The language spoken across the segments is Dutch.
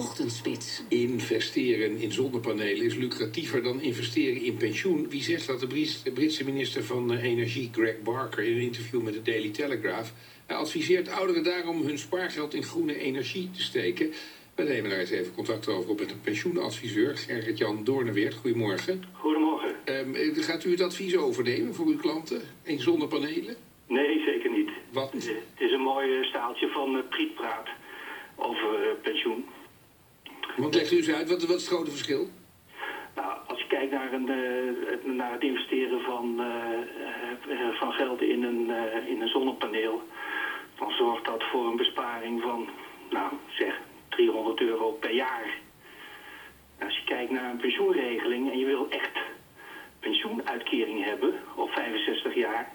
Ochtendspits. Investeren in zonnepanelen is lucratiever dan investeren in pensioen. Wie zegt dat? De Britse minister van eh, Energie, Greg Barker, in een interview met de Daily Telegraph. Hij adviseert ouderen daarom hun spaargeld in groene energie te steken. We nemen daar eens even contact over op met een pensioenadviseur, Gerrit-Jan Doorneweert. Goedemorgen. Goedemorgen. Ehm, eh, gaat u het advies overnemen voor uw klanten in zonnepanelen? Nee, zeker niet. Wat? Het is een mooi eh, staaltje van eh, Priet Praat over eh, pensioen. Want legt u eens uit, wat, wat is het grote verschil? Nou, als je kijkt naar, een, eh, het- naar het investeren van, eh, eh, van geld in een, in een zonnepaneel, dan zorgt dat voor een besparing van, nou zeg, 300 euro per jaar. Als je kijkt naar een pensioenregeling en je wil echt pensioenuitkering hebben op 65 jaar,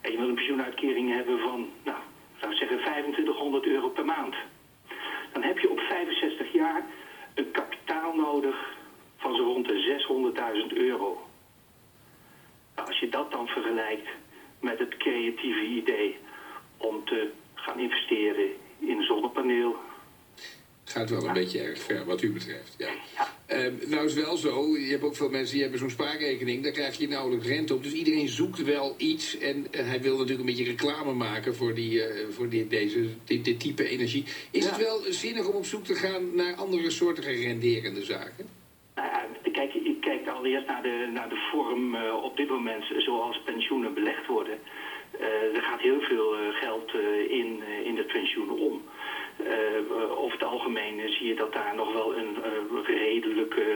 en je wil een pensioenuitkering hebben van, nou, zou ik zeggen 2500 euro per maand. Dan heb je op 65 jaar een kapitaal nodig van zo rond de 600.000 euro. Nou, als je dat dan vergelijkt met het creatieve idee om te gaan investeren in een zonnepaneel. Gaat wel een beetje erg ver wat u betreft. Ja. Ehm, nou is wel zo, je hebt ook veel mensen die hebben zo'n spaarrekening, daar krijg je nauwelijks rente op. Dus iedereen zoekt wel iets en eh, hij wil natuurlijk een beetje reclame maken voor, die, eh, voor die, deze, dit, dit type energie. Is Ja. het wel zinnig om op zoek te gaan naar andere soorten renderende zaken? Nou kijk, ik kijk allereerst naar de, naar de vorm eh, op dit moment zoals pensioenen belegd worden. Er gaat heel veel geld in, in het pensioen om. Eh, over het algemeen zie je dat daar nog wel een eh, redelijk eh,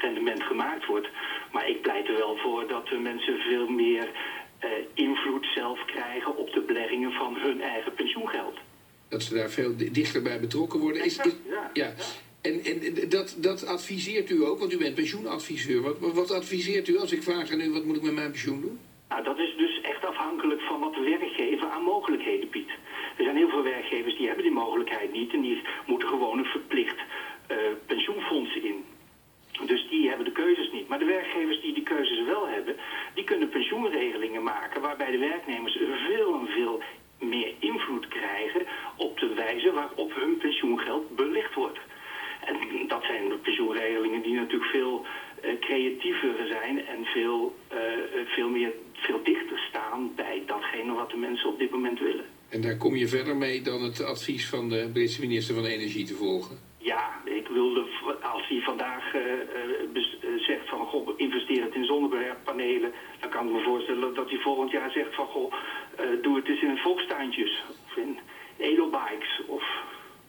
rendement gemaakt wordt. Maar ik pleit er wel voor dat de mensen veel meer invloed zelf krijgen op de beleggingen van hun eigen pensioengeld. Dat ze daar veel di- dichter bij betrokken worden. Is, is- Ja, ja. En, en dat, dat adviseert u ook, want u bent pensioenadviseur. Wat, wat adviseert u als ik vraag aan u, wat moet ik met mijn pensioen doen? Nou, dat is dus echt afhankelijk van wat de werkgever aan mogelijkheden biedt. Er zijn heel veel werkgevers die hebben die mogelijkheid niet en die moeten gewoon een verplicht eh, pensioenfonds in. Dus die hebben de keuzes niet. Maar de werkgevers die die keuzes wel hebben, die kunnen pensioenregelingen maken waarbij de werknemers veel en veel meer invloed krijgen op de wijze waarop hun pensioengeld belicht wordt. En dat zijn de pensioenregelingen die natuurlijk veel eh, creatiever zijn en veel, eh, veel, meer, veel dichter staan bij datgene wat de mensen op dit moment willen. En daar kom je verder mee dan het advies van de Britse minister van Energie te volgen. Ja, ik wilde, als hij vandaag eh, eh, eh, zegt van goh, investeer het in zonnepanelen, dan kan ik me voorstellen dat hij volgend jaar zegt van goh, doe het eens in volkstuintjes of in edelbikes of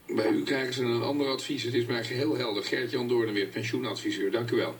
Bij u krijgen ze een ander advies. Het is mij geheel helder. Gert-Jan Doornweer, pensioenadviseur. Dank u wel.